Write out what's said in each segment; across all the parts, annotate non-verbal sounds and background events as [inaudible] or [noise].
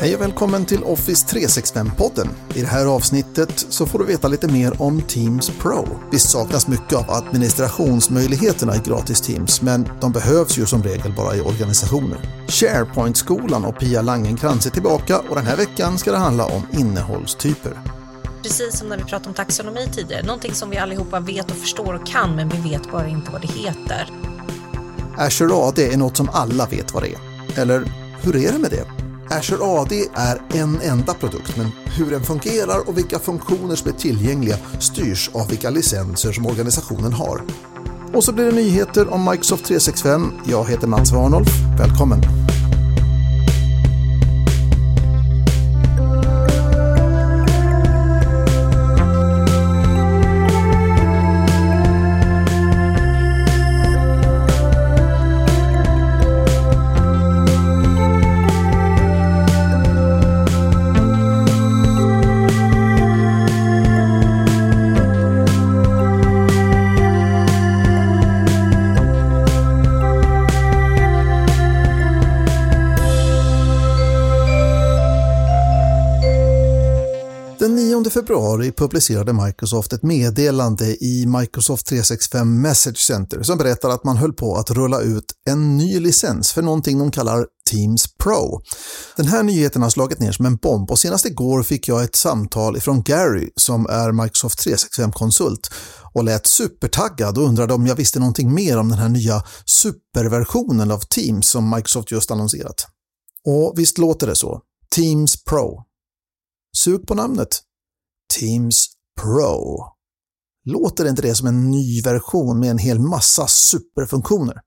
Hej och välkommen till Office 365-podden. I det här avsnittet så får du veta lite mer om Teams Pro. Visst saknas mycket av administrationsmöjligheterna i gratis Teams, men de behövs ju som regel bara i organisationer. SharePoint-skolan och Pia Langenkrantz är tillbaka och den här veckan ska det handla om innehållstyper. Precis som när vi pratade om taxonomi tidigare, någonting som vi allihopa vet och förstår och kan, men vi vet bara inte vad det heter. Azure AD är något som alla vet vad det är. Eller hur är det med det? Azure AD är en enda produkt, men hur den fungerar och vilka funktioner som är tillgängliga styrs av vilka licenser som organisationen har. Och så blir det nyheter om Microsoft 365. Jag heter Mats Warnolf. Välkommen! Den 9 februari publicerade Microsoft ett meddelande i Microsoft 365 Message Center som berättar att man höll på att rulla ut en ny licens för någonting de kallar Teams Pro. Den här nyheten har slagit ner som en bomb och senast igår fick jag ett samtal ifrån Gary som är Microsoft 365-konsult och lät supertaggad och undrade om jag visste någonting mer om den här nya superversionen av Teams som Microsoft just annonserat. Och visst låter det så. Teams Pro. Sug på namnet. Teams Pro. Låter inte det som en ny version med en hel massa superfunktioner?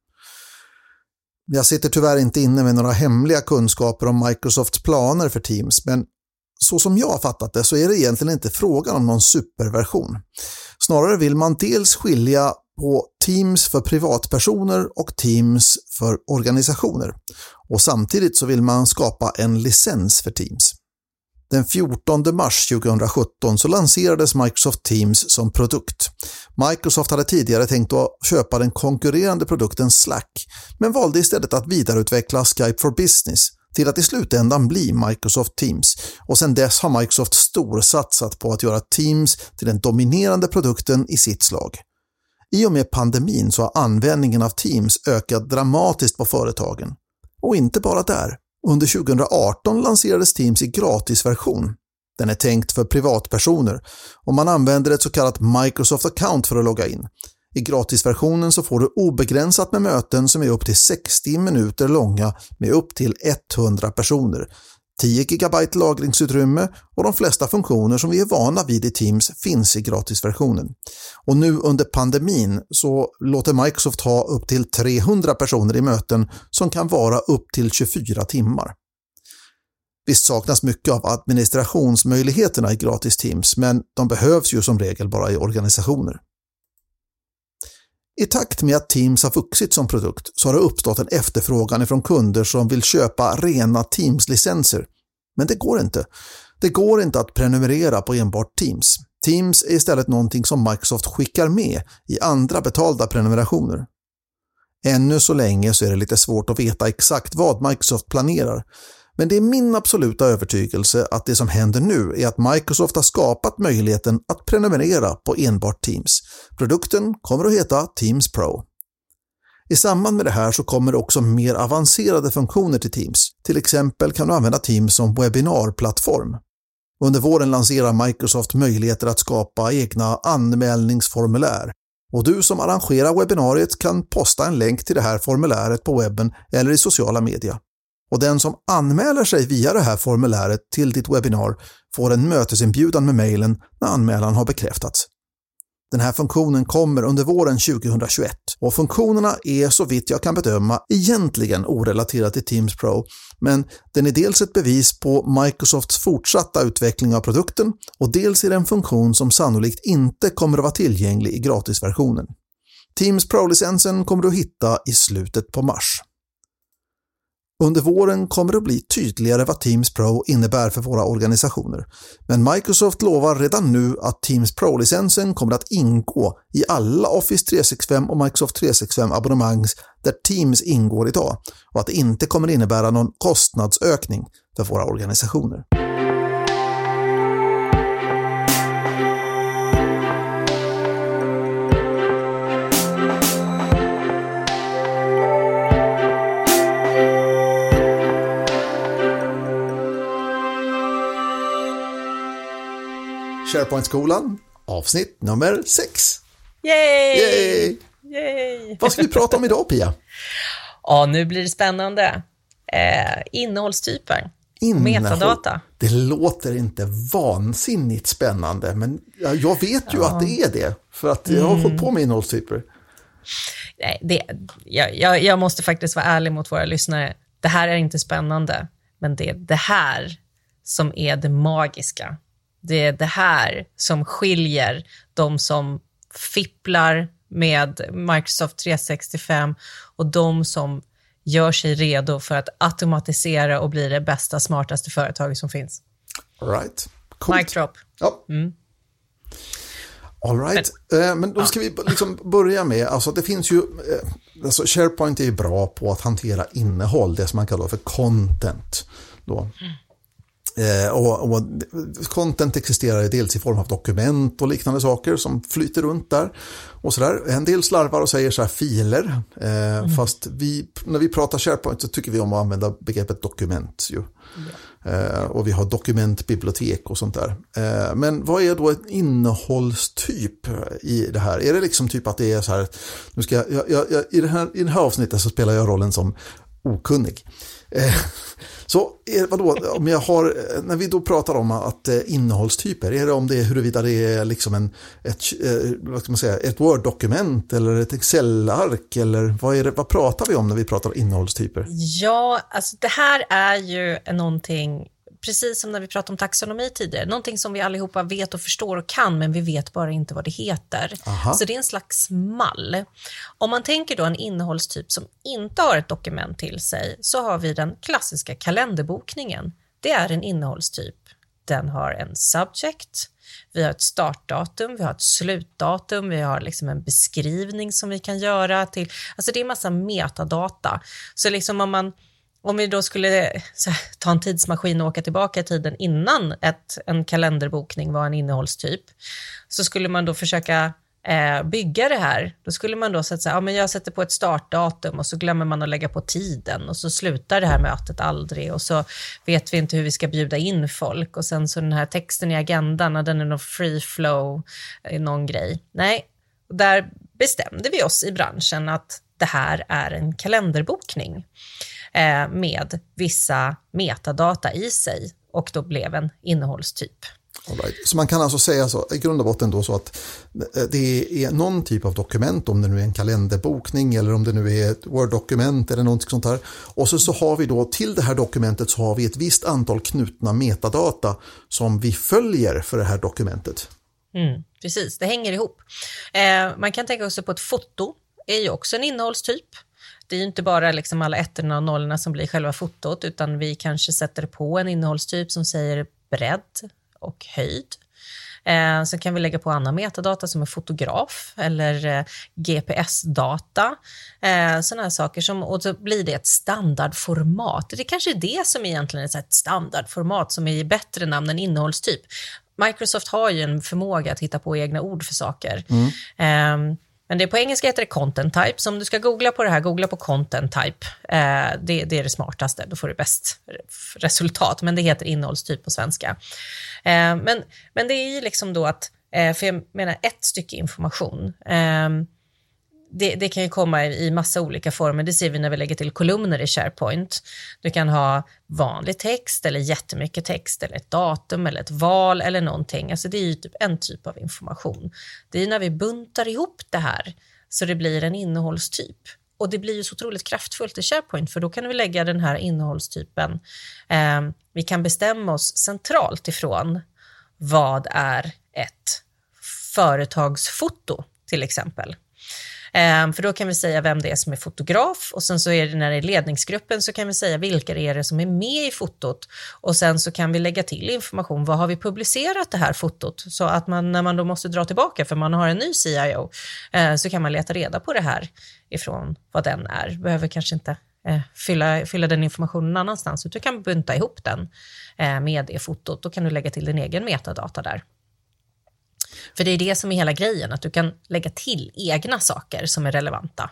Jag sitter tyvärr inte inne med några hemliga kunskaper om Microsofts planer för Teams, men så som jag har fattat det så är det egentligen inte frågan om någon superversion. Snarare vill man dels skilja på Teams för privatpersoner och Teams för organisationer. Och samtidigt så vill man skapa en licens för Teams. Den 14 mars 2017 så lanserades Microsoft Teams som produkt. Microsoft hade tidigare tänkt att köpa den konkurrerande produkten Slack, men valde istället att vidareutveckla Skype for Business till att i slutändan bli Microsoft Teams och sedan dess har Microsoft storsatsat på att göra Teams till den dominerande produkten i sitt slag. I och med pandemin så har användningen av Teams ökat dramatiskt på företagen. Och inte bara där. Under 2018 lanserades Teams i gratisversion. Den är tänkt för privatpersoner och man använder ett så kallat Microsoft Account för att logga in. I gratisversionen så får du obegränsat med möten som är upp till 60 minuter långa med upp till 100 personer. 10 GB lagringsutrymme och de flesta funktioner som vi är vana vid i Teams finns i gratisversionen. Och nu under pandemin så låter Microsoft ha upp till 300 personer i möten som kan vara upp till 24 timmar. Visst saknas mycket av administrationsmöjligheterna i gratis Teams, men de behövs ju som regel bara i organisationer. I takt med att Teams har vuxit som produkt så har det uppstått en efterfrågan ifrån kunder som vill köpa rena Teams-licenser. Men det går inte. Det går inte att prenumerera på enbart Teams. Teams är istället någonting som Microsoft skickar med i andra betalda prenumerationer. Ännu så länge så är det lite svårt att veta exakt vad Microsoft planerar, men det är min absoluta övertygelse att det som händer nu är att Microsoft har skapat möjligheten att prenumerera på enbart Teams. Produkten kommer att heta Teams Pro. I samband med det här så kommer det också mer avancerade funktioner till Teams. Till exempel kan du använda Teams som webbinarplattform. Under våren lanserar Microsoft möjligheter att skapa egna anmälningsformulär och du som arrangerar webbinariet kan posta en länk till det här formuläret på webben eller i sociala medier och den som anmäler sig via det här formuläret till ditt webbinar får en mötesinbjudan med mejlen när anmälan har bekräftats. Den här funktionen kommer under våren 2021 och funktionerna är så vitt jag kan bedöma egentligen orelaterade till Teams Pro, men den är dels ett bevis på Microsofts fortsatta utveckling av produkten och dels är det en funktion som sannolikt inte kommer att vara tillgänglig i gratisversionen. Teams Pro-licensen kommer du att hitta i slutet på mars. Under våren kommer det att bli tydligare vad Teams Pro innebär för våra organisationer. Men Microsoft lovar redan nu att Teams Pro-licensen kommer att ingå i alla Office 365 och Microsoft 365 abonnemang där Teams ingår idag och att det inte kommer innebära någon kostnadsökning för våra organisationer. SharePoint-skolan, avsnitt nummer 6. Yay! Yay! Yay! Vad ska vi prata om idag, Pia? Ja, nu blir det spännande. Eh, innehållstyper. Innehåll. Metadata. Det låter inte vansinnigt spännande, men jag, vet ju ja. att det är det, för att jag har mm. hållit på med innehållstyper. Nej, det, jag, jag, jag måste faktiskt vara ärlig mot våra lyssnare. Det här är inte spännande, men det är det här som är det magiska. Det är det här som skiljer de som fipplar med Microsoft 365 och de som gör sig redo för att automatisera och bli det bästa, smartaste företaget som finns. All right. Coolt. Mic drop. Ja. Mm. All right. Men, eh, men då ska vi liksom börja med, alltså det finns ju, eh, alltså SharePoint är bra på att hantera innehåll, det som man kallar för content. Då. Eh, och, och, content existerar dels i form av dokument och liknande saker som flyter runt där. Och sådär. En del slarvar och säger så här filer. Eh, mm. Fast vi, när vi pratar SharePoint så tycker vi om att använda begreppet dokument. Ju. Ja. Eh, och vi har dokumentbibliotek och sånt där. Eh, men vad är då en innehållstyp i det här? Är det liksom typ att det är så här, nu ska jag, jag, jag i, det här, i det här avsnittet så spelar jag rollen som okunnig. Eh, så eh, vadå, om jag har, eh, när vi då pratar om att eh, innehållstyper, är det om det är huruvida det är liksom en, ett, eh, vad ska man säga, ett Word-dokument eller ett Excel-ark eller vad, är det, vad pratar vi om när vi pratar innehållstyper? Ja, alltså det här är ju någonting precis som när vi pratade om taxonomi tidigare, någonting som vi allihopa vet och förstår och kan, men vi vet bara inte vad det heter. Aha. Så det är en slags mall. Om man tänker då en innehållstyp som inte har ett dokument till sig, så har vi den klassiska kalenderbokningen. Det är en innehållstyp. Den har en subject, vi har ett startdatum, vi har ett slutdatum, vi har liksom en beskrivning som vi kan göra till, alltså det är massa metadata. Så liksom om man om vi då skulle här, ta en tidsmaskin och åka tillbaka i tiden innan ett, en kalenderbokning var en innehållstyp, så skulle man då försöka eh, bygga det här. Då skulle man då säga, ja men jag sätter på ett startdatum och så glömmer man att lägga på tiden och så slutar det här mötet aldrig och så vet vi inte hur vi ska bjuda in folk och sen så den här texten i agendan, den är någon free flow, eh, någon grej. Nej, där bestämde vi oss i branschen att det här är en kalenderbokning. Eh, med vissa metadata i sig och då blev en innehållstyp. Right. Så man kan alltså säga så, i grund och botten då så att eh, det är någon typ av dokument, om det nu är en kalenderbokning eller om det nu är ett Word-dokument eller något sånt här. Och så, så har vi då till det här dokumentet så har vi ett visst antal knutna metadata som vi följer för det här dokumentet. Mm, precis, det hänger ihop. Eh, man kan tänka också på ett foto, är ju också en innehållstyp det är ju inte bara liksom alla ettorna och nollorna som blir själva fotot, utan vi kanske sätter på en innehållstyp som säger bredd och höjd. Eh, så kan vi lägga på annan metadata som är fotograf eller eh, GPS-data. Eh, sådana här saker som, och så blir det ett standardformat. Det kanske är det som egentligen är ett standardformat som är bättre namn än innehållstyp. Microsoft har ju en förmåga att hitta på egna ord för saker. Mm. Eh, men det på engelska heter det content type, så om du ska googla på det här, googla på content type. Eh, det, det, är det smartaste, då får du bäst resultat, men det heter innehållstyp på svenska. Eh, men, men det är ju liksom då att, eh, för jag menar ett stycke information, eh, det, det, kan ju komma i, i massa olika former. Det ser vi när vi lägger till kolumner i SharePoint. Du kan ha vanlig text eller jättemycket text eller ett datum eller ett val eller någonting. Alltså det är ju typ en typ av information. Det är när vi buntar ihop det här så det blir en innehållstyp. Och det blir ju så otroligt kraftfullt i SharePoint för då kan vi lägga den här innehållstypen. Eh, vi kan bestämma oss centralt ifrån vad är ett företagsfoto till exempel. Ehm, för då kan vi säga vem det är som är fotograf och sen så är det när det är ledningsgruppen så kan vi säga vilka det är som är med i fotot och sen så kan vi lägga till information. Vad har vi publicerat det här fotot? Så att man när man då måste dra tillbaka för man har en ny CIO eh, så kan man leta reda på det här ifrån vad den är. Behöver kanske inte eh, fylla, fylla den informationen någon annanstans, utan du kan bunta ihop den eh, med det fotot. Då kan du lägga till din egen metadata där. För det är det som är hela grejen, att du kan lägga till egna saker som är relevanta.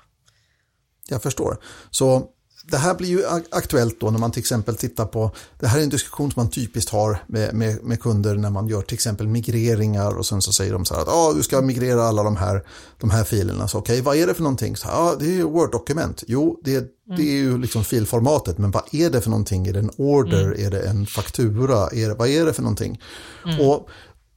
Jag förstår. Så det här blir ju aktuellt då när man till exempel tittar på, det här är en diskussion som man typiskt har med, med, med kunder när man gör till exempel migreringar och sen så säger de så här att ah, du ska migrera alla de här, de här filerna. Så okej, okay, vad är det för någonting? Så, ah, det är Word-dokument. Jo, det, mm. det är ju liksom filformatet, men vad är det för någonting? Är det en order? Mm. Är det en faktura? Är det, vad är det för någonting? Mm. Och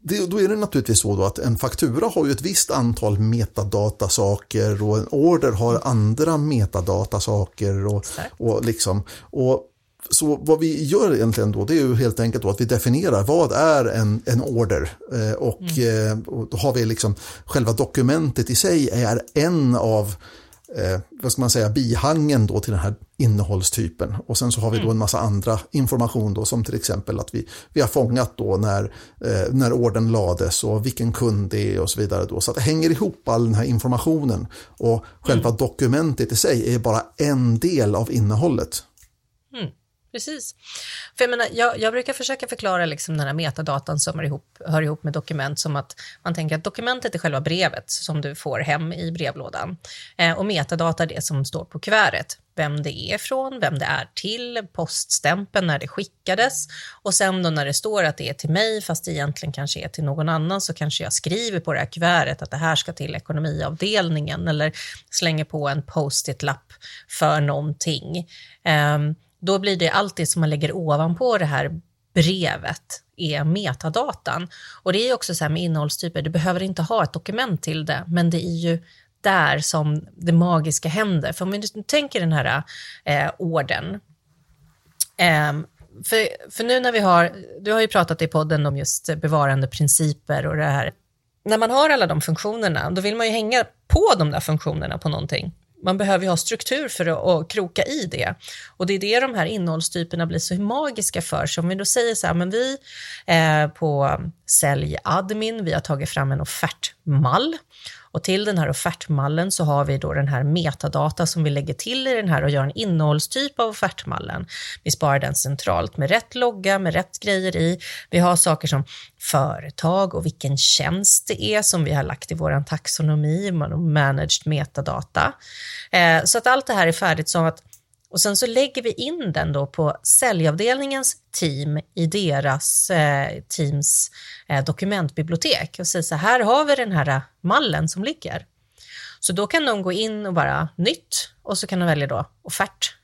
det, då är det naturligtvis så att en faktura har ju ett visst antal metadatasaker och en order har andra metadatasaker. Och, och, liksom, och så vad vi gör egentligen då, det är ju helt enkelt att vi definierar vad är en, en order eh, och, mm. eh, och då har vi liksom själva dokumentet i sig är en av eh, vad ska man säga, bihangen då till den här innehållstypen. Och sen så har vi då en mm. massa andra information då som till exempel att vi, vi har fångat då när, eh, när orden lades och vilken kund det är och så vidare. Då. Så att det hänger ihop all den här informationen och själva mm. dokumentet i sig är bara en del av innehållet. Mm. Precis. För jag, menar, jag, jag, brukar försöka förklara liksom den här metadatan som hör ihop, hör ihop med dokument som att man tänker att dokumentet är själva brevet som du får hem i brevlådan. Eh, och metadata är det som står på kuvertet. Vem det är från, vem det är till, poststämpeln när det skickades och sen då när det står att det är till mig fast det egentligen kanske är till någon annan så kanske jag skriver på det här kuvertet att det här ska till ekonomiavdelningen eller slänger på en post-it-lapp för någonting. Um, då blir det allt det som man lägger ovanpå det här brevet är metadatan. Och det är också så här med innehållstyper, du behöver inte ha ett dokument till det, men det är ju där som det magiska händer. För om du tänker den här eh, orden, eh, för, för nu när vi har, du har ju pratat i podden om just bevarande principer och det här. När man har alla de funktionerna, då vill man ju hänga på de där funktionerna på någonting man behöver ju ha struktur för att, att kroka i det. Och det är det de här innehållstyperna blir så magiska för. Så om vi då säger så här, men vi eh, på Sälj Admin, vi har tagit fram en offertmall och till den här offertmallen så har vi då den här metadata som vi lägger till i den här och gör en innehållstyp av offertmallen. Vi sparar den centralt med rätt logga, med rätt grejer i. Vi har saker som företag och vilken tjänst det är som vi har lagt i vår taxonomi, managed metadata. Eh, så att allt det här är färdigt så att och sen så lägger vi in den då på säljavdelningens team i deras eh, teams eh, dokumentbibliotek och säger så här har vi den här mallen som ligger. Så då kan de gå in och bara nytt och så kan de välja då offert.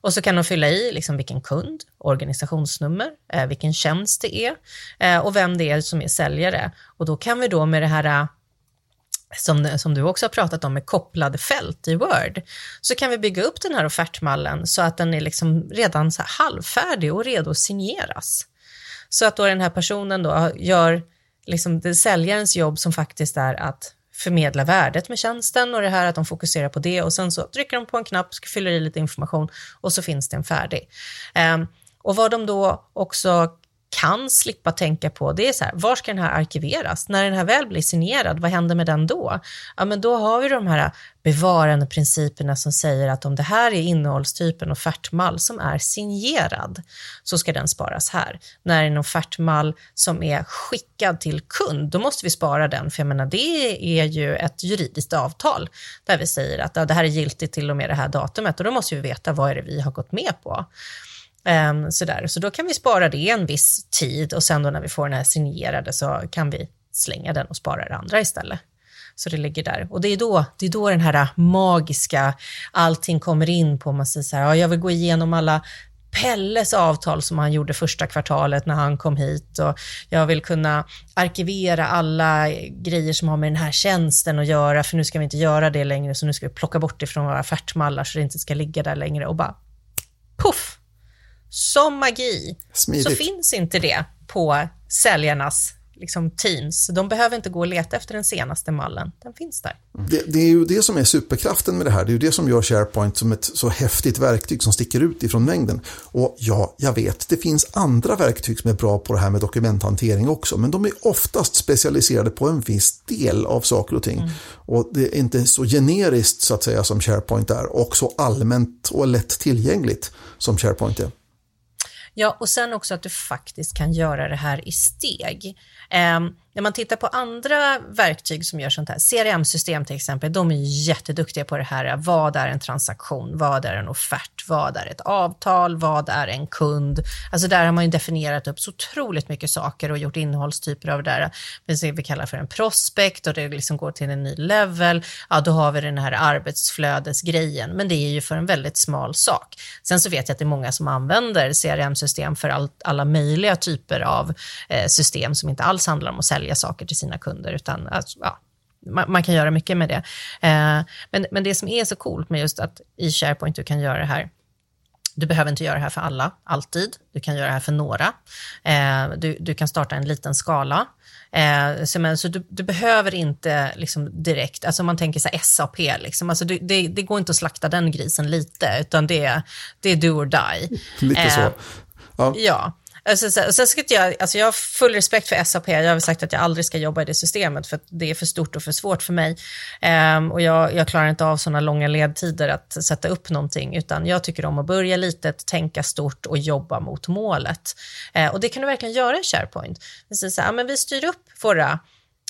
Och så kan de fylla i liksom vilken kund, organisationsnummer, eh, vilken tjänst det är eh, och vem det är som är säljare. Och då kan vi då med det här eh, som, som du också har pratat om med kopplade fält i Word, så kan vi bygga upp den här offertmallen så att den är liksom redan så halvfärdig och redo att signeras. Så att då den här personen då gör liksom det säljarens jobb som faktiskt är att förmedla värdet med tjänsten och det här att de fokuserar på det och sen så trycker de på en knapp, fyller i lite information och så finns den färdig. Um, och vad de då också kan slippa tänka på det är så här, var ska den här arkiveras? När den här väl blir signerad, vad händer med den då? Ja, men då har vi de här bevarande principerna som säger att om det här är innehållstypen offertmall som är signerad så ska den sparas här. När en offertmall som är skickad till kund, då måste vi spara den, för jag menar det är ju ett juridiskt avtal där vi säger att ja, det här är giltigt till och med det här datumet och då måste vi veta vad är det vi har gått med på. Um, sådär. Så då kan vi spara det en viss tid och sen då när vi får den här signerade så kan vi slänga den och spara det andra istället. Så det ligger där. Och det är då, det är då den här magiska, allting kommer in på, man säger så här, ja, jag vill gå igenom alla Pelles avtal som han gjorde första kvartalet när han kom hit och jag vill kunna arkivera alla grejer som har med den här tjänsten att göra, för nu ska vi inte göra det längre, så nu ska vi plocka bort det från våra affärsmallar så det inte ska ligga där längre och bara poff som magi Smidigt. så finns inte det på säljarnas liksom teams. De behöver inte gå och leta efter den senaste mallen. Den finns där. Det, det, är ju det som är superkraften med det här. Det är ju det som gör SharePoint som ett så häftigt verktyg som sticker ut ifrån mängden. Och ja, jag vet, det finns andra verktyg som är bra på det här med dokumenthantering också, men de är oftast specialiserade på en viss del av saker och ting. Mm. Och det är inte så generiskt så att säga som SharePoint är och så allmänt och lätt tillgängligt som SharePoint är. Ja, och sen också att du faktiskt kan göra det här i steg. Um, när man tittar på andra verktyg som gör sånt här, CRM-system till exempel, de är jätteduktiga på det här. Vad är en transaktion? Vad är en offert? Vad är ett avtal? Vad är en kund? Alltså där har man ju definierat upp så otroligt mycket saker och gjort innehållstyper av det där. Det vi kallar för en prospect och det liksom går till en ny level. Ja, då har vi den här arbetsflödesgrejen, men det är ju för en väldigt smal sak. Sen så vet jag att det är många som använder CRM-system för all, alla möjliga typer av eh, system som inte alls handlar om att sälja saker till sina kunder, utan alltså, ja, man, man, kan göra mycket med det. Eh, men, men det som är så coolt med just att i SharePoint du kan göra det här, du behöver inte göra det här för alla, alltid. Du kan göra det här för några. Eh, du, du kan starta en liten skala. Eh, så, men, så du, du, behöver inte liksom, direkt, alltså man tänker så här, SAP, liksom. alltså, det, det, det, går inte att slakta den grisen lite, utan det, det är do or die. Lite så. Ja. ja. Alltså, sen ska jag, alltså jag har full respekt för SAP. Jag har sagt att jag aldrig ska jobba i det systemet för att det är för stort och för svårt för mig. Um, och jag, jag, klarar inte av sådana långa ledtider att sätta upp någonting, utan jag tycker om att börja litet, tänka stort och jobba mot målet. Uh, och det kan du verkligen göra i SharePoint. Så, så, här, men vi styr upp våra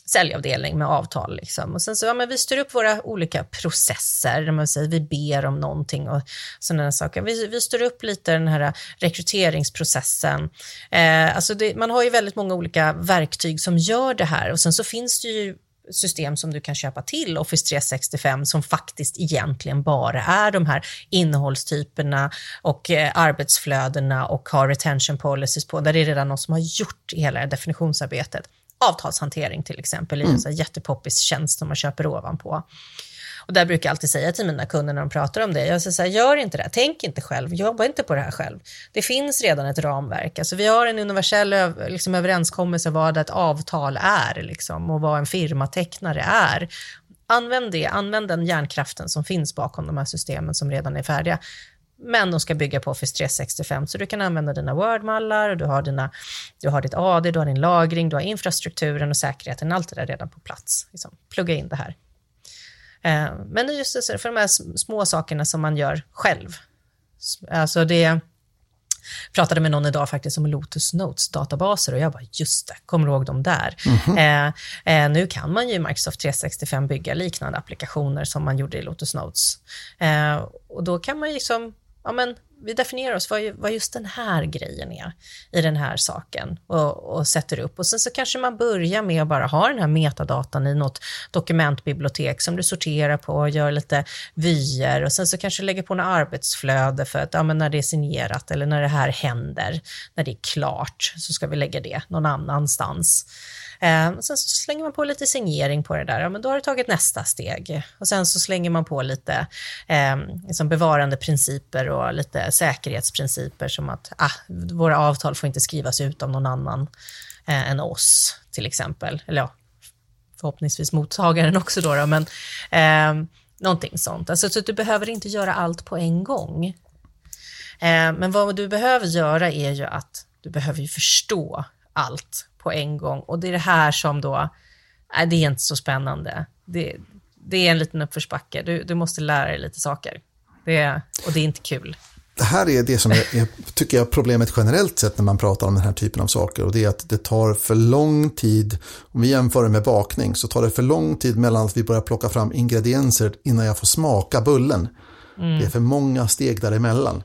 säljavdelning med avtal. Liksom. Och sen så, ja, men vi styr upp våra olika processer, man säger, vi ber om någonting och sådana saker. Vi, vi styr upp lite den här rekryteringsprocessen. Eh, alltså det, man har ju väldigt många olika verktyg som gör det här och sen så finns det ju system som du kan köpa till Office 365 som faktiskt egentligen bara är de här innehållstyperna och eh, arbetsflödena och har retention policies på, där det är redan någon som har gjort hela definitionsarbetet avtalshantering till exempel, mm. är en jättepoppis tjänst som man köper ovanpå. Och där brukar jag alltid säga till mina kunder när de pratar om det, jag säger så här, gör inte det, tänk inte själv, jobba inte på det här själv. Det finns redan ett ramverk, alltså vi har en universell liksom, överenskommelse vad ett avtal är liksom, och vad en firmatecknare är. Använd det, använd den hjärnkraften som finns bakom de här systemen som redan är färdiga men de ska bygga på Office 365, så du kan använda dina Word-mallar, du har, dina, du har ditt AD, du har din lagring, du har infrastrukturen och säkerheten, allt det där redan på plats. Liksom, plugga in det här. Eh, men just för de här små sakerna som man gör själv. Alltså det pratade med någon idag faktiskt om Lotus Notes databaser och jag bara, just det, kommer du ihåg dem där? Mm -hmm. eh, eh, nu kan man ju i Microsoft 365 bygga liknande applikationer som man gjorde i Lotus Notes. Eh, och då kan man ju liksom ja, men vi definierar oss vad, vad just den här grejen är i den här saken och, och, sätter upp. Och sen så kanske man börjar med att bara ha den här metadatan i något dokumentbibliotek som du sorterar på och gör lite vyer och sen så kanske lägger på något arbetsflöde för att ja, men när det är signerat eller när det här händer, när det är klart, så ska vi lägga det någon annanstans. Eh, sen så slänger man på lite signering på det där, ja, men då har du tagit nästa steg. Och sen så slänger man på lite eh, liksom bevarande principer och lite säkerhetsprinciper som att ah, våra avtal får inte skrivas ut av någon annan eh, än oss, till exempel. Eller ja, förhoppningsvis mottagaren också då, då men eh, någonting sånt. Alltså, så du behöver inte göra allt på en gång. Eh, men vad du behöver göra är ju att du behöver ju förstå allt på en gång. Och det är det här som då, nej, det är inte så spännande. Det, det är en liten uppförsbacke. Du, du måste lära dig lite saker. Det, och det är inte kul. Det här är det som är, är, tycker jag, problemet generellt sett när man pratar om den här typen av saker. Och det är att det tar för lång tid, om vi jämför det med bakning, så tar det för lång tid mellan att vi börjar plocka fram ingredienser innan jag får smaka bullen. Mm. Det är för många steg däremellan.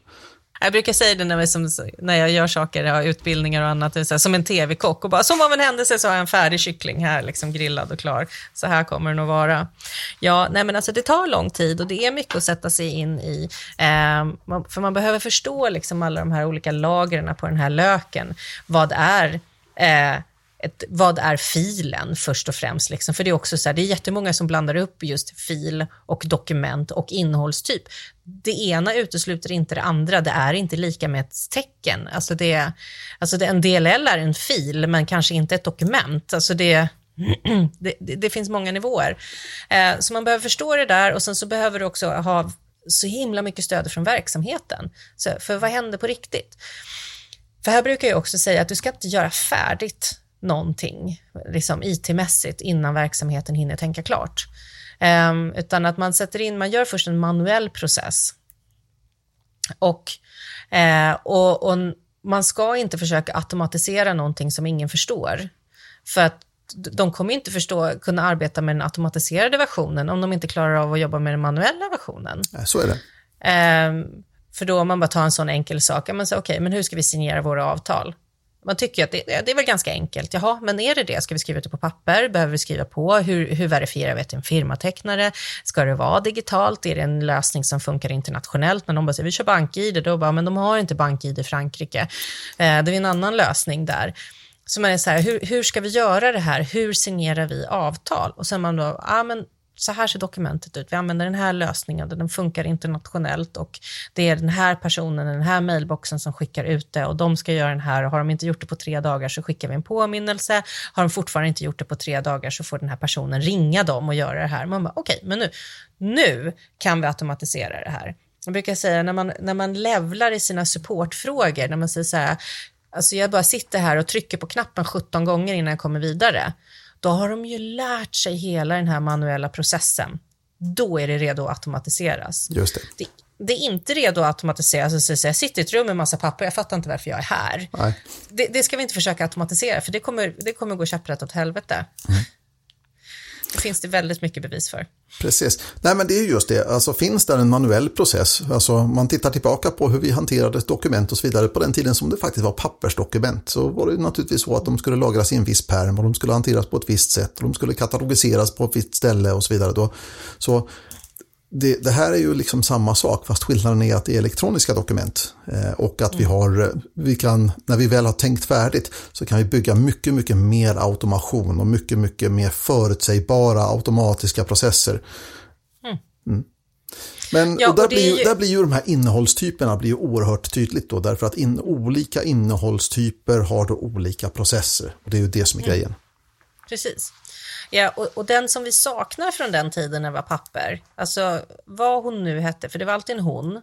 Jag brukar säga det när, vi som, när jag gör saker, jag har utbildningar och annat, så här, som en tv-kock och bara som av en händelse så har jag en färdig kyckling här, liksom grillad och klar. Så här kommer den att vara. Ja, nej men alltså det tar lång tid och det är mycket att sätta sig in i. Eh, för man behöver förstå liksom alla de här olika lagren på den här löken. Vad är eh, ett, vad är filen först och främst? Liksom? För det är också så här, det är jättemånga som blandar upp just fil och dokument och innehållstyp. Det ena utesluter inte det andra, det är inte lika med ett tecken. Alltså, det, alltså det, en DLL är en fil, men kanske inte ett dokument. Alltså det, [clears throat] det, det, det finns många nivåer. Eh, så man behöver förstå det där och sen så behöver du också ha så himla mycket stöd från verksamheten. Så, för vad händer på riktigt? För här brukar jag också säga att du ska inte göra färdigt någonting liksom IT-mässigt innan verksamheten hinner tänka klart. Um, utan att man sätter in, man gör först en manuell process. Och, uh, och, och man ska inte försöka automatisera någonting som ingen förstår. För att de kommer inte förstå, kunna arbeta med den automatiserade versionen om de inte klarar av att jobba med den manuella versionen. Så är det. Um, för då om man bara tar en sån enkel sak, man säger okej, okay, men hur ska vi signera våra avtal? Man tycker att det, det, är väl ganska enkelt. Jaha, men är det det? Ska vi skriva ut det på papper? Behöver vi skriva på? Hur, hur verifierar vi att det är en firmatecknare? Ska det vara digitalt? Är det en lösning som funkar internationellt? När de bara säger vi kör bank-id, då bara, men de har inte bank-id i Frankrike. Eh, det är en annan lösning där. Så man är så här, hur, hur ska vi göra det här? Hur signerar vi avtal? Och sen man då, ja men så här ser dokumentet ut. Vi använder den här lösningen, den funkar internationellt och det är den här personen, den här mailboxen som skickar ut det och de ska göra den här och har de inte gjort det på tre dagar så skickar vi en påminnelse. Har de fortfarande inte gjort det på tre dagar så får den här personen ringa dem och göra det här. Man bara, okej, okay, men nu, nu kan vi automatisera det här. Jag brukar säga när man, när man levlar i sina supportfrågor, när man säger så här, alltså jag bara sitter här och trycker på knappen 17 gånger innan jag kommer vidare då har de ju lärt sig hela den här manuella processen. Då är det redo att automatiseras. Just det. det det är inte redo att automatiseras. Alltså, jag sitter i ett rum med massa papper, jag fattar inte varför jag är här. Det, det, ska vi inte försöka automatisera, för det kommer, det kommer gå käpprätt åt helvete. Mm. Det finns det väldigt mycket bevis för. Precis. Nej, men det är just det. Alltså, finns det en manuell process? Alltså, man tittar tillbaka på hur vi hanterade dokument och så vidare. På den tiden som det faktiskt var pappersdokument så var det naturligtvis så att de skulle lagras i en viss perm och de skulle hanteras på ett visst sätt och de skulle katalogiseras på ett visst ställe och så vidare. Då. Så det, det, här är ju liksom samma sak fast skillnaden är att det är elektroniska dokument eh, och att vi har, vi kan, när vi väl har tänkt färdigt så kan vi bygga mycket, mycket mer automation och mycket, mycket mer förutsägbara automatiska processer. Mm. mm. Men ja, och där, och blir ju, där blir ju de här innehållstyperna blir ju oerhört tydligt då därför att in, olika innehållstyper har då olika processer och det är ju det som är mm. grejen. Precis. Ja, och, och, den som vi saknar från den tiden när det var papper, alltså vad hon nu hette, för det var alltid en hon,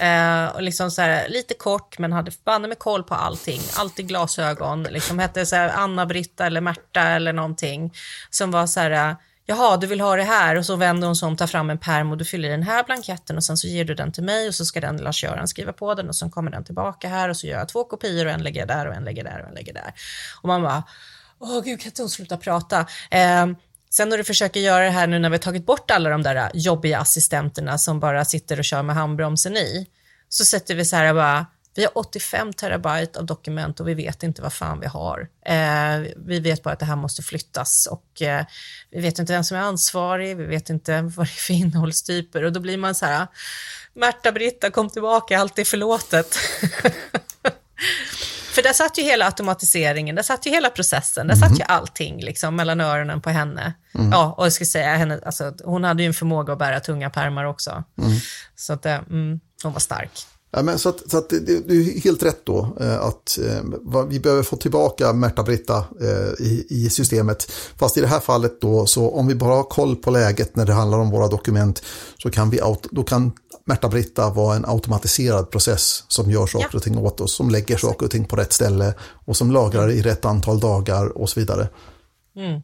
eh, och liksom så här, lite kort men hade banne med koll på allting, alltid glasögon, liksom hette så här Anna-Britta eller Märta eller någonting, som var så här, jaha, du vill ha det här och så vänder hon sig om, tar fram en perm och du fyller i den här blanketten och sen så ger du den till mig och så ska den Lars-Göran skriva på den och sen kommer den tillbaka här och så gör jag två kopior och en lägger där och en lägger där och en lägger där. Och man bara, åh gud, kan inte hon sluta prata? Eh, sen när du försöker göra det här nu när vi har tagit bort alla de där äh, jobbiga assistenterna som bara sitter och kör med handbromsen i, så sätter vi så här bara, vi har 85 terabyte av dokument och vi vet inte vad fan vi har. Eh, vi vet bara att det här måste flyttas och eh, vi vet inte vem som är ansvarig, vi vet inte [laughs] vad det är för innehållstyper och då blir man så här, Märta, Britta, kom tillbaka, allt är förlåtet. [laughs] För där satt ju hela automatiseringen, där satt ju hela processen, där mm. satt ju allting liksom mellan öronen på henne. Mm. Ja, och jag ska säga, henne, alltså, hon hade ju en förmåga att bära tunga pärmar också. Mm. Så att, mm, hon var stark. Ja, men så att, så att det, det, är helt rätt då eh, att eh, vi behöver få tillbaka Märta-Britta eh, i, i systemet. Fast i det här fallet då, så om vi bara har koll på läget när det handlar om våra dokument så kan vi, då kan Märta-Britta vara en automatiserad process som gör saker ja. och ting åt oss, som lägger saker och ting på rätt ställe och som lagrar i rätt antal dagar och så vidare. Mm.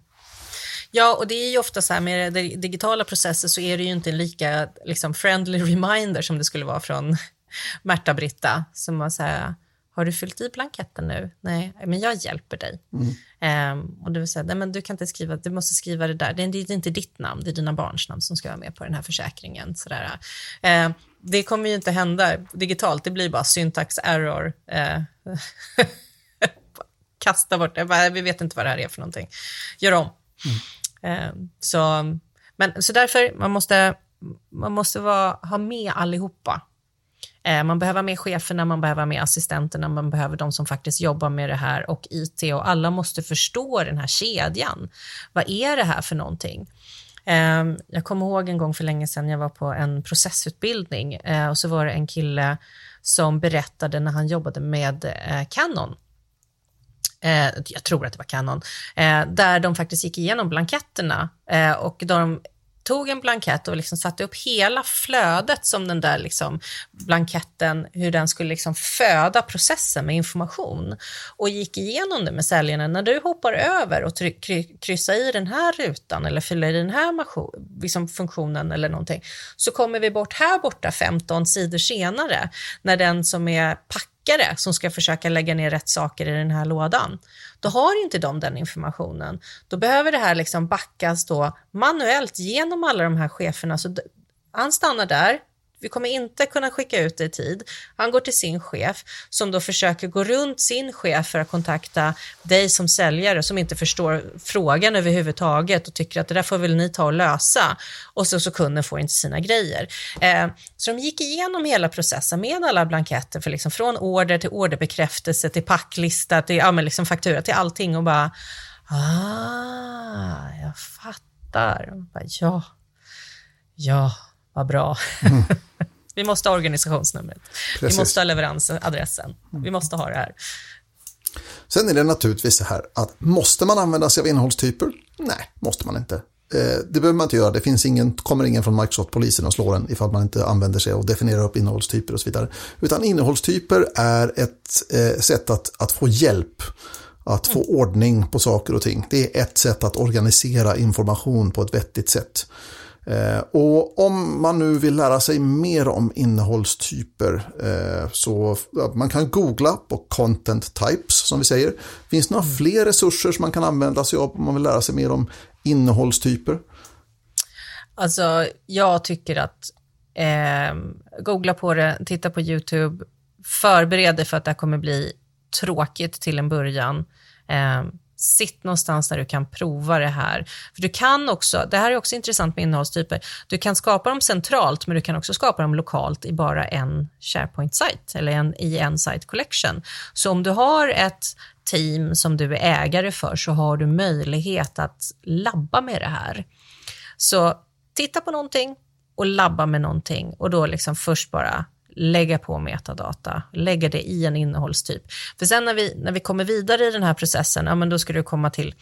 Ja, och det är ju ofta så här med digitala processer så är det ju inte en lika liksom, friendly [laughs] reminder som det skulle vara från [laughs] Märta-Britta, som var så här, har du fyllt i blanketten nu? Nej, men jag hjälper dig. Mm. Um, och du säger, nej men du kan inte skriva, du måste skriva det där. Det är, det är inte ditt namn, det är dina barns namn som ska vara med på den här försäkringen. Sådär. Uh, det kommer ju inte hända digitalt, det blir bara syntax error. Uh, [laughs] kasta bort det, bara, vi vet inte vad det här är för någonting. Gör om. Mm. Uh, så, men, så därför, man måste, man måste vara, ha med allihopa Eh, man behöver ha med cheferna, man behöver ha med assistenterna, man behöver de som faktiskt jobbar med det här och IT och alla måste förstå den här kedjan. Vad är det här för någonting? Ehm, jag kommer ihåg en gång för länge sedan, jag var på en processutbildning eh, och så var det en kille som berättade när han jobbade med eh, Canon jag tror att det var Canon, där de faktiskt gick igenom blanketterna och de tog en blankett och liksom satte upp hela flödet som den där liksom blanketten, hur den skulle liksom föda processen med information och gick igenom det med säljarna. När du hoppar över och kryssar i den här rutan eller fyller i den här liksom funktionen eller någonting, så kommer vi bort här borta 15 sidor senare när den som är packare, som ska försöka lägga ner rätt saker i den här lådan. Då har inte de den informationen. Då behöver det här liksom backas då manuellt genom alla de här cheferna. Så han stannar där, vi kommer inte kunna skicka ut det i tid. Han går till sin chef som då försöker gå runt sin chef för att kontakta dig som säljare som inte förstår frågan överhuvudtaget och tycker att det där får väl ni ta och lösa. Och så, så kunden får inte sina grejer. Eh, så de gick igenom hela processen med alla blanketter för liksom från order till orderbekräftelse till packlista till ja, men liksom faktura till allting och bara ah, jag fattar. bara, ja, ja, vad bra. Mm. [laughs] vi måste ha organisationsnumret. Precis. Vi måste ha leveransadressen. Vi måste ha det här. Sen är det naturligtvis så här att måste man använda sig av innehållstyper? Nej, måste man inte. Eh, det behöver man inte göra. Det finns ingen, kommer ingen från Microsoft-polisen och slår en ifall man inte använder sig och definierar upp innehållstyper och så vidare. Utan innehållstyper är ett eh, sätt att, att få hjälp att få ordning på saker och ting. Det är ett sätt att organisera information på ett vettigt sätt. Eh, och om man nu vill lära sig mer om innehållstyper eh, så man kan googla på content types som vi säger. Finns det några mm. fler resurser som man kan använda sig av om man vill lära sig mer om innehållstyper? Alltså, jag tycker att eh, googla på det, titta på YouTube, förbered dig för att det kommer bli tråkigt till en början. Eh, Sitt någonstans där du kan prova det här. För du kan också, det här är också intressant med innehållstyper, du kan skapa dem centralt men du kan också skapa dem lokalt i bara en SharePoint-sajt eller en, i en site collection. Så om du har ett team som du är ägare för så har du möjlighet att labba med det här. Så titta på någonting och labba med någonting och då liksom först bara lägga på metadata, lägga det i en innehållstyp. För sen när vi, när vi kommer vidare i den här processen, ja, men då ska du komma till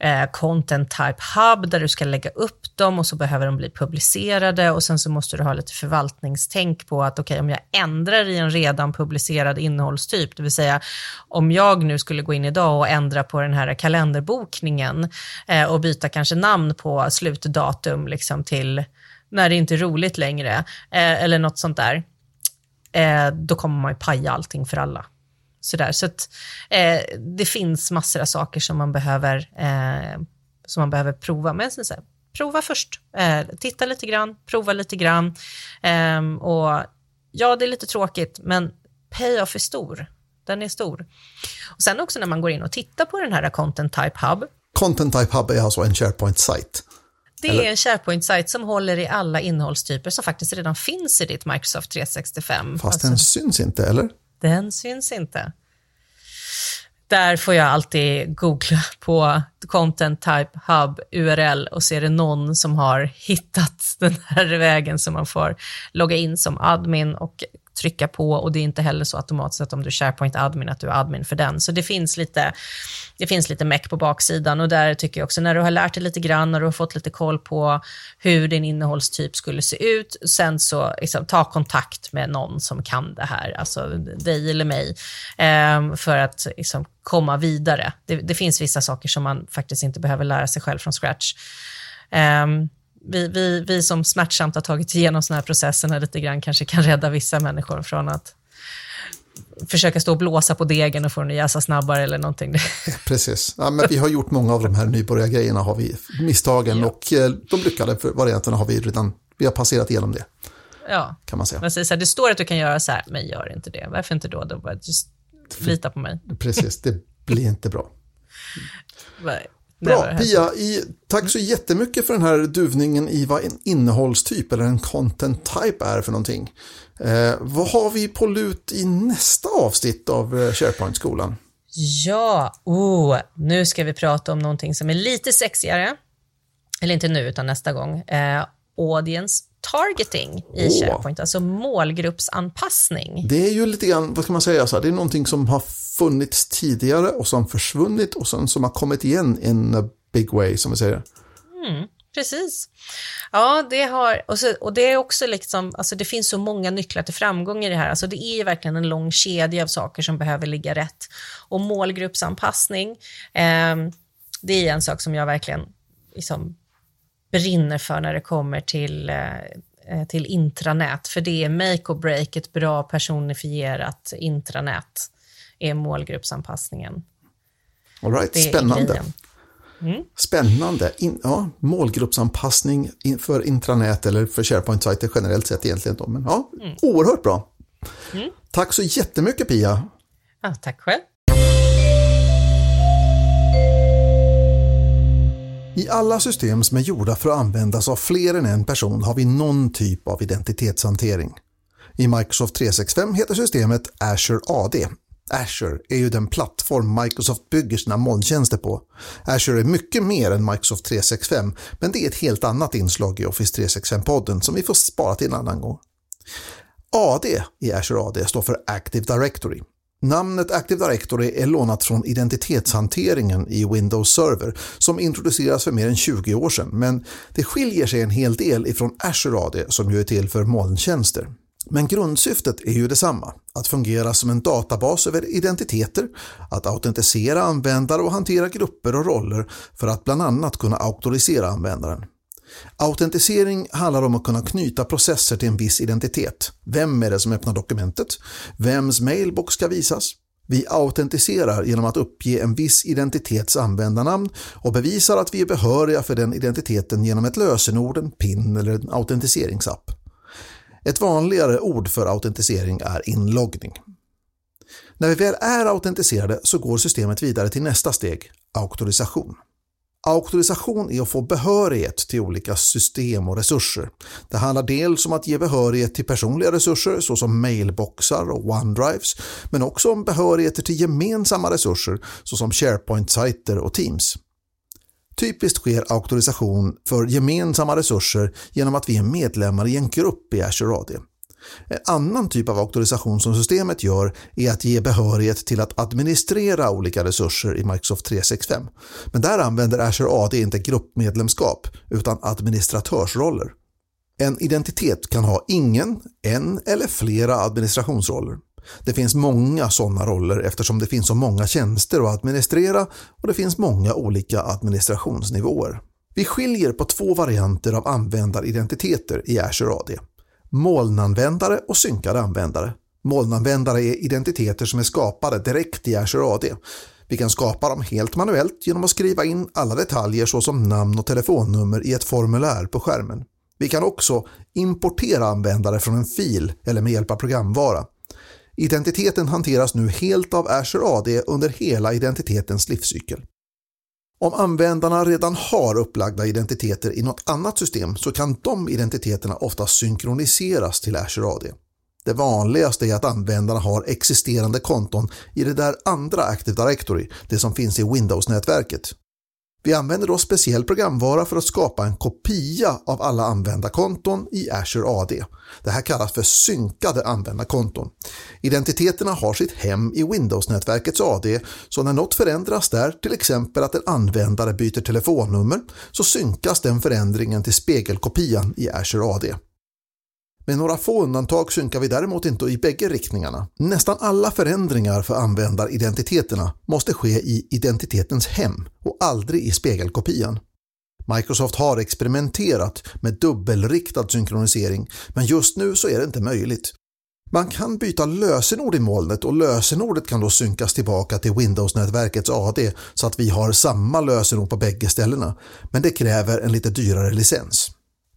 eh, Content Type Hub där du ska lägga upp dem och så behöver de bli publicerade och sen så måste du ha lite förvaltningstänk på att okej, okay, om jag ändrar i en redan publicerad innehållstyp, det vill säga om jag nu skulle gå in idag och ändra på den här kalenderbokningen eh, och byta kanske namn på slutdatum liksom till när det inte är roligt längre eh, eller något sånt där eh, då kommer man ju paja allting för alla. Sådär. Så att, eh, det finns massor av saker som man behöver, eh, som man behöver prova. Men så här, prova först. Eh, titta lite grann, prova lite grann. Ehm, och ja, det är lite tråkigt, men payoff är stor. Den är stor. Och Sen också när man går in och tittar på den här Content Type Hub. Content Type Hub är alltså en SharePoint-sajt? Det Eller? är en SharePoint-sajt som håller i alla innehållstyper som faktiskt redan finns i ditt Microsoft 365. Fast alltså, den syns inte, eller? Den syns inte. Där får jag alltid googla på Content Type Hub URL och se det någon som har hittat den här [laughs] vägen som man får logga in som admin och trycka på och det är inte heller så automatiskt att om du är SharePoint admin att du är admin för den. Så det finns lite, det finns lite meck på baksidan och där tycker jag också när du har lärt dig lite grann, när du har fått lite koll på hur din innehållstyp skulle se ut, sen så liksom, ta kontakt med någon som kan det här, alltså dig eller mig, eh, för att liksom, komma vidare. Det, det, finns vissa saker som man faktiskt inte behöver lära sig själv från scratch. Um, vi, vi, vi som smärtsamt har tagit igenom sådana här processer lite grann kanske kan rädda vissa människor från att försöka stå och blåsa på degen och få den att jäsa snabbare eller någonting. [laughs] Precis, ja, men vi har gjort många av de här nybörjargrejerna, har vi, misstagen ja. och eh, de lyckade varianterna har vi redan, vi har passerat igenom det. Ja, kan man säga. Så här, det står att du kan göra så här, men gör inte det. Varför inte då? då bara, just lita på mig. Precis, det blir inte bra. [laughs] Bra, Pia, i, tack så jättemycket för den här duvningen i vad en innehållstyp eller en content type är för någonting. Eh, vad har vi på lut i nästa avsnitt av eh, SharePoint-skolan? Ja, oh, nu ska vi prata om någonting som är lite sexigare. Eller inte nu, utan nästa gång. Eh, audience targeting i oh. SharePoint, alltså målgruppsanpassning. Det är ju lite grann, vad ska man säga, så här, det är någonting som har funnits tidigare och som försvunnit och sen som har kommit igen in a big way, som vi säger. Mm, precis. Ja, det har, och, så, och det är också liksom, alltså det finns så många nycklar till framgång i det här. Alltså det är verkligen en lång kedja av saker som behöver ligga rätt. Och målgruppsanpassning, eh, det är en sak som jag verkligen liksom brinner för när det kommer till, eh, eh, till intranät. För det är make or break, ett bra personifierat intranät är målgruppsanpassningen. All right, spännande. Mm. Spännande. In, ja, målgruppsanpassning för intranät eller för SharePoint-sajter generellt sett egentligen. Då. Men ja, mm. oerhört bra. Mm. Tack så jättemycket Pia. Ja, tack själv. I alla system som är gjorda för att användas av fler än en person har vi någon typ av identitetshantering. I Microsoft 365 heter systemet Azure AD. Azure är ju den plattform Microsoft bygger sina molntjänster på. Azure är mycket mer än Microsoft 365, men det är ett helt annat inslag i Office 365-podden som vi får spara till en annan gång. AD i Azure AD står för Active Directory Namnet Active Directory är lånat från identitetshanteringen i Windows Server som introduceras för mer än 20 år sedan, men det skiljer sig en hel del ifrån Azure AD som ju är till för molntjänster. Men grundsyftet är ju detsamma, att fungera som en databas över identiteter, att autentisera användare och hantera grupper och roller för att bland annat kunna auktorisera användaren. Autentisering handlar om att kunna knyta processer till en viss identitet. Vem är det som öppnar dokumentet? Vems mailbox ska visas? Vi autentiserar genom att uppge en viss identitets användarnamn och bevisar att vi är behöriga för den identiteten genom ett lösenord, en PIN eller en autentiseringsapp. Ett vanligare ord för autentisering är inloggning. När vi väl är autentiserade så går systemet vidare till nästa steg, auktorisation. Auktorisation är att få behörighet till olika system och resurser. Det handlar dels om att ge behörighet till personliga resurser såsom mailboxar och OneDrives, men också om behörigheter till gemensamma resurser såsom SharePoint-sajter och Teams. Typiskt sker auktorisation för gemensamma resurser genom att vi är medlemmar i en grupp i Azure AD. En annan typ av auktorisation som systemet gör är att ge behörighet till att administrera olika resurser i Microsoft 365. Men där använder Azure AD inte gruppmedlemskap utan administratörsroller. En identitet kan ha ingen, en eller flera administrationsroller. Det finns många sådana roller eftersom det finns så många tjänster att administrera och det finns många olika administrationsnivåer. Vi skiljer på två varianter av användaridentiteter i Azure AD molnanvändare och synkade användare. Molnanvändare är identiteter som är skapade direkt i Azure AD. Vi kan skapa dem helt manuellt genom att skriva in alla detaljer såsom namn och telefonnummer i ett formulär på skärmen. Vi kan också importera användare från en fil eller med hjälp av programvara. Identiteten hanteras nu helt av Azure AD under hela identitetens livscykel. Om användarna redan har upplagda identiteter i något annat system så kan de identiteterna ofta synkroniseras till Azure AD. Det vanligaste är att användarna har existerande konton i det där andra Active Directory, det som finns i Windows-nätverket. Vi använder då speciell programvara för att skapa en kopia av alla användarkonton i Azure AD. Det här kallas för synkade användarkonton. Identiteterna har sitt hem i Windows-nätverkets AD, så när något förändras där, till exempel att en användare byter telefonnummer, så synkas den förändringen till spegelkopian i Azure AD. Med några få undantag synkar vi däremot inte i bägge riktningarna. Nästan alla förändringar för användaridentiteterna måste ske i identitetens hem och aldrig i spegelkopian. Microsoft har experimenterat med dubbelriktad synkronisering, men just nu så är det inte möjligt. Man kan byta lösenord i molnet och lösenordet kan då synkas tillbaka till Windows-nätverkets AD så att vi har samma lösenord på bägge ställena, men det kräver en lite dyrare licens.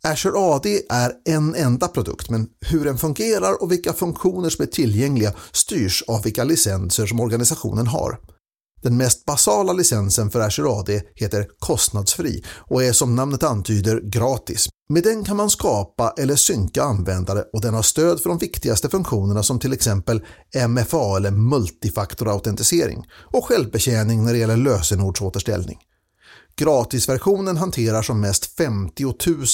Azure AD är en enda produkt, men hur den fungerar och vilka funktioner som är tillgängliga styrs av vilka licenser som organisationen har. Den mest basala licensen för Azure AD heter kostnadsfri och är som namnet antyder gratis. Med den kan man skapa eller synka användare och den har stöd för de viktigaste funktionerna som till exempel MFA eller multifaktorautentisering och självbetjäning när det gäller lösenordsåterställning. Gratisversionen hanterar som mest 50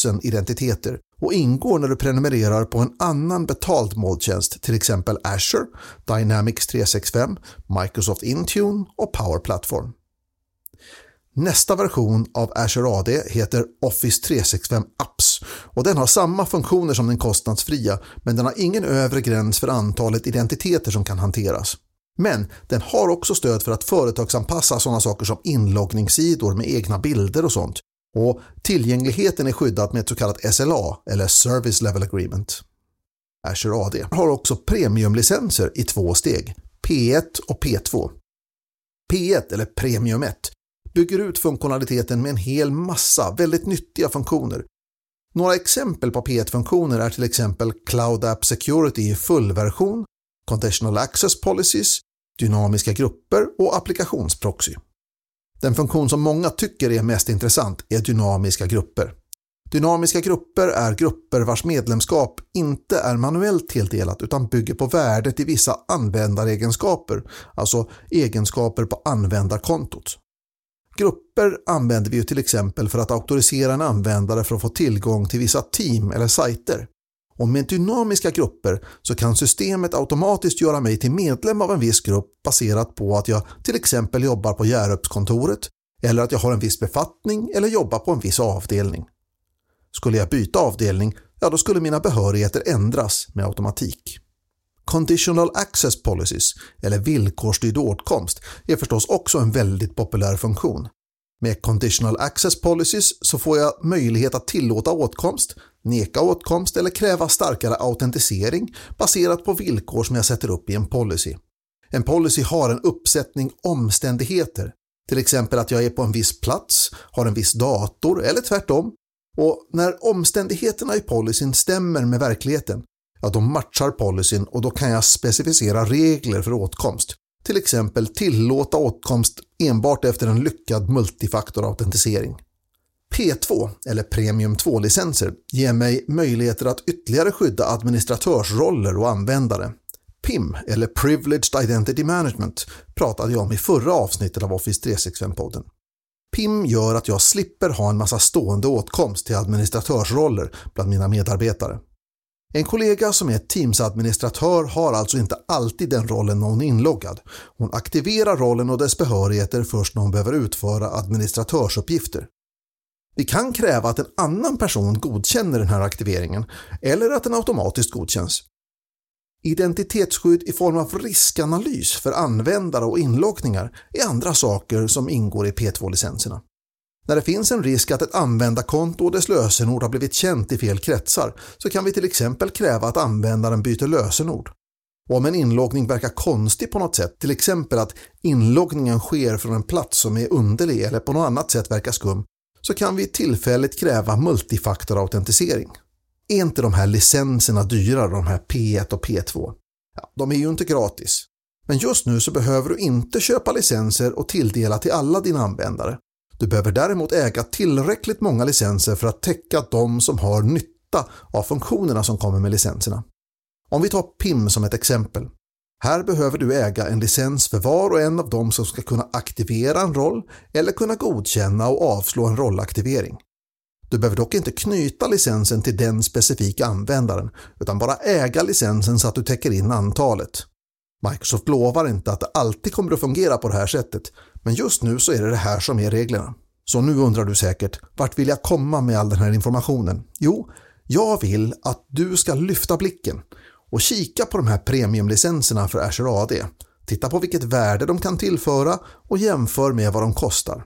000 identiteter och ingår när du prenumererar på en annan betald molntjänst, till exempel Azure, Dynamics 365, Microsoft Intune och Power Platform. Nästa version av Azure AD heter Office 365 Apps och den har samma funktioner som den kostnadsfria men den har ingen övre gräns för antalet identiteter som kan hanteras. Men den har också stöd för att företagsanpassa sådana saker som inloggningssidor med egna bilder och sånt. Och tillgängligheten är skyddad med ett så kallat SLA, eller Service Level Agreement. Azure AD har också premiumlicenser i två steg, P1 och P2. P1, eller Premium 1, bygger ut funktionaliteten med en hel massa väldigt nyttiga funktioner. Några exempel på P1-funktioner är till exempel Cloud App Security i fullversion, Conditional Access Policies, dynamiska grupper och applikationsproxy. Den funktion som många tycker är mest intressant är dynamiska grupper. Dynamiska grupper är grupper vars medlemskap inte är manuellt tilldelat utan bygger på värdet i vissa användaregenskaper, alltså egenskaper på användarkontot. Grupper använder vi ju till exempel för att auktorisera en användare för att få tillgång till vissa team eller sajter. Och med dynamiska grupper så kan systemet automatiskt göra mig till medlem av en viss grupp baserat på att jag till exempel jobbar på Hjärupskontoret eller att jag har en viss befattning eller jobbar på en viss avdelning. Skulle jag byta avdelning, ja då skulle mina behörigheter ändras med automatik. Conditional Access Policies, eller villkorsstyrd åtkomst, är förstås också en väldigt populär funktion. Med Conditional Access Policies så får jag möjlighet att tillåta åtkomst, neka åtkomst eller kräva starkare autentisering baserat på villkor som jag sätter upp i en policy. En policy har en uppsättning omständigheter, till exempel att jag är på en viss plats, har en viss dator eller tvärtom. Och när omständigheterna i policyn stämmer med verkligheten, ja då matchar policyn och då kan jag specificera regler för åtkomst. Till exempel tillåta åtkomst enbart efter en lyckad multifaktorautentisering. P2, eller Premium 2-licenser, ger mig möjligheter att ytterligare skydda administratörsroller och användare. PIM, eller Privileged Identity Management, pratade jag om i förra avsnittet av Office 365-podden. PIM gör att jag slipper ha en massa stående åtkomst till administratörsroller bland mina medarbetare. En kollega som är Teams-administratör har alltså inte alltid den rollen när hon är inloggad. Hon aktiverar rollen och dess behörigheter först när hon behöver utföra administratörsuppgifter. Vi kan kräva att en annan person godkänner den här aktiveringen eller att den automatiskt godkänns. Identitetsskydd i form av riskanalys för användare och inloggningar är andra saker som ingår i P2-licenserna. När det finns en risk att ett användarkonto och dess lösenord har blivit känt i fel kretsar så kan vi till exempel kräva att användaren byter lösenord. Och om en inloggning verkar konstig på något sätt, till exempel att inloggningen sker från en plats som är underlig eller på något annat sätt verkar skum, så kan vi tillfälligt kräva multifaktorautentisering. Är inte de här licenserna dyra, de här P1 och P2? Ja, de är ju inte gratis. Men just nu så behöver du inte köpa licenser och tilldela till alla dina användare. Du behöver däremot äga tillräckligt många licenser för att täcka de som har nytta av funktionerna som kommer med licenserna. Om vi tar PIM som ett exempel. Här behöver du äga en licens för var och en av dem som ska kunna aktivera en roll eller kunna godkänna och avslå en rollaktivering. Du behöver dock inte knyta licensen till den specifika användaren utan bara äga licensen så att du täcker in antalet. Microsoft lovar inte att det alltid kommer att fungera på det här sättet, men just nu så är det det här som är reglerna. Så nu undrar du säkert, vart vill jag komma med all den här informationen? Jo, jag vill att du ska lyfta blicken och kika på de här premiumlicenserna för Azure AD. Titta på vilket värde de kan tillföra och jämför med vad de kostar.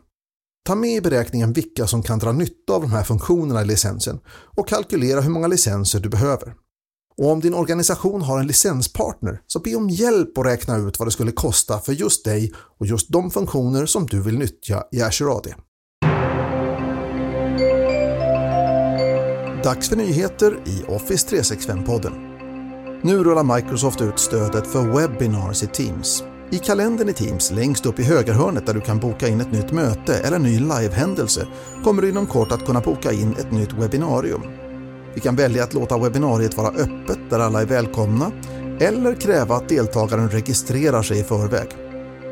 Ta med i beräkningen vilka som kan dra nytta av de här funktionerna i licensen och kalkylera hur många licenser du behöver. Och om din organisation har en licenspartner så be om hjälp att räkna ut vad det skulle kosta för just dig och just de funktioner som du vill nyttja i Azure AD. Dags för nyheter i Office 365-podden. Nu rullar Microsoft ut stödet för webinars i Teams. I kalendern i Teams längst upp i högerhörnet där du kan boka in ett nytt möte eller ny livehändelse kommer du inom kort att kunna boka in ett nytt webbinarium. Vi kan välja att låta webbinariet vara öppet där alla är välkomna eller kräva att deltagaren registrerar sig i förväg.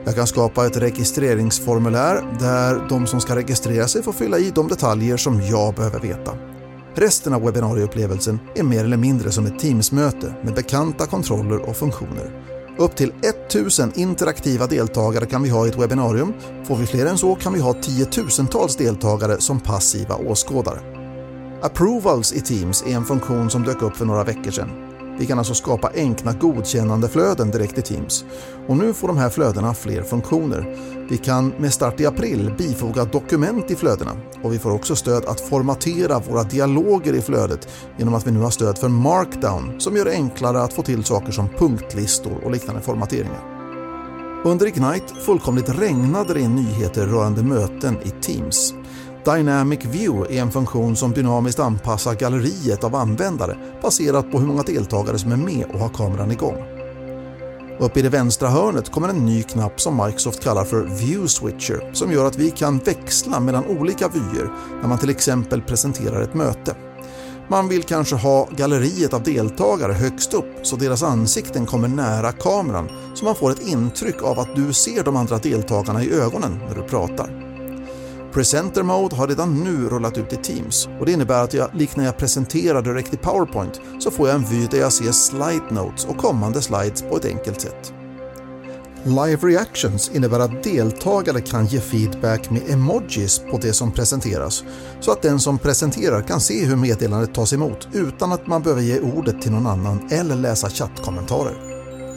Jag kan skapa ett registreringsformulär där de som ska registrera sig får fylla i de detaljer som jag behöver veta. Resten av webbinarieupplevelsen är mer eller mindre som ett Teamsmöte med bekanta kontroller och funktioner. Upp till 1000 interaktiva deltagare kan vi ha i ett webbinarium. Får vi fler än så kan vi ha tiotusentals deltagare som passiva åskådare. Approvals i Teams är en funktion som dök upp för några veckor sedan. Vi kan alltså skapa enkla godkännandeflöden direkt i Teams. Och nu får de här flödena fler funktioner. Vi kan med start i april bifoga dokument i flödena och vi får också stöd att formatera våra dialoger i flödet genom att vi nu har stöd för markdown som gör det enklare att få till saker som punktlistor och liknande formateringar. Under Ignite fullkomligt regnade det in nyheter rörande möten i Teams. Dynamic View är en funktion som dynamiskt anpassar galleriet av användare baserat på hur många deltagare som är med och har kameran igång. Uppe i det vänstra hörnet kommer en ny knapp som Microsoft kallar för View Switcher som gör att vi kan växla mellan olika vyer när man till exempel presenterar ett möte. Man vill kanske ha galleriet av deltagare högst upp så deras ansikten kommer nära kameran så man får ett intryck av att du ser de andra deltagarna i ögonen när du pratar. Presenter Mode har redan nu rullat ut i Teams och det innebär att jag, likt när jag presenterar direkt i PowerPoint, så får jag en vy där jag ser slide notes och kommande slides på ett enkelt sätt. Live Reactions innebär att deltagare kan ge feedback med emojis på det som presenteras så att den som presenterar kan se hur meddelandet tas emot utan att man behöver ge ordet till någon annan eller läsa chattkommentarer.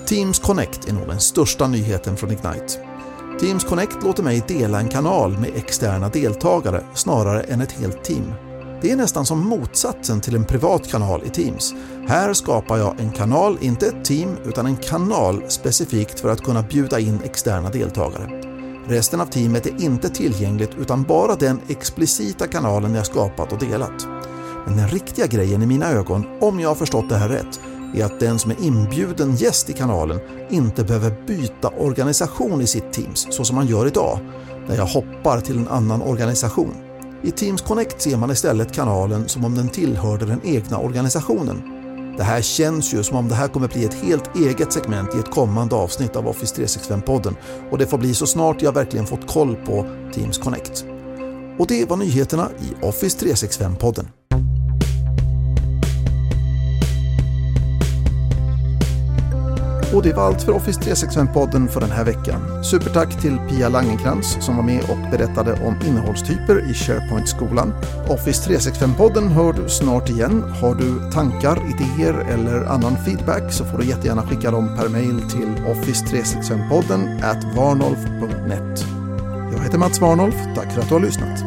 Teams Connect är nog den största nyheten från Ignite. Teams Connect låter mig dela en kanal med externa deltagare snarare än ett helt team. Det är nästan som motsatsen till en privat kanal i Teams. Här skapar jag en kanal, inte ett team, utan en kanal specifikt för att kunna bjuda in externa deltagare. Resten av teamet är inte tillgängligt utan bara den explicita kanalen jag skapat och delat. Men den riktiga grejen i mina ögon, om jag har förstått det här rätt, är att den som är inbjuden gäst i kanalen inte behöver byta organisation i sitt Teams så som man gör idag, när jag hoppar till en annan organisation. I Teams Connect ser man istället kanalen som om den tillhörde den egna organisationen. Det här känns ju som om det här kommer bli ett helt eget segment i ett kommande avsnitt av Office 365-podden och det får bli så snart jag verkligen fått koll på Teams Connect. Och det var nyheterna i Office 365-podden. Och det var allt för Office 365-podden för den här veckan. Supertack till Pia Langenkrans som var med och berättade om innehållstyper i SharePoint-skolan. Office 365-podden hör du snart igen. Har du tankar, idéer eller annan feedback så får du jättegärna skicka dem per mail till office365podden at varnolf.net. Jag heter Mats Warnolf. Tack för att du har lyssnat.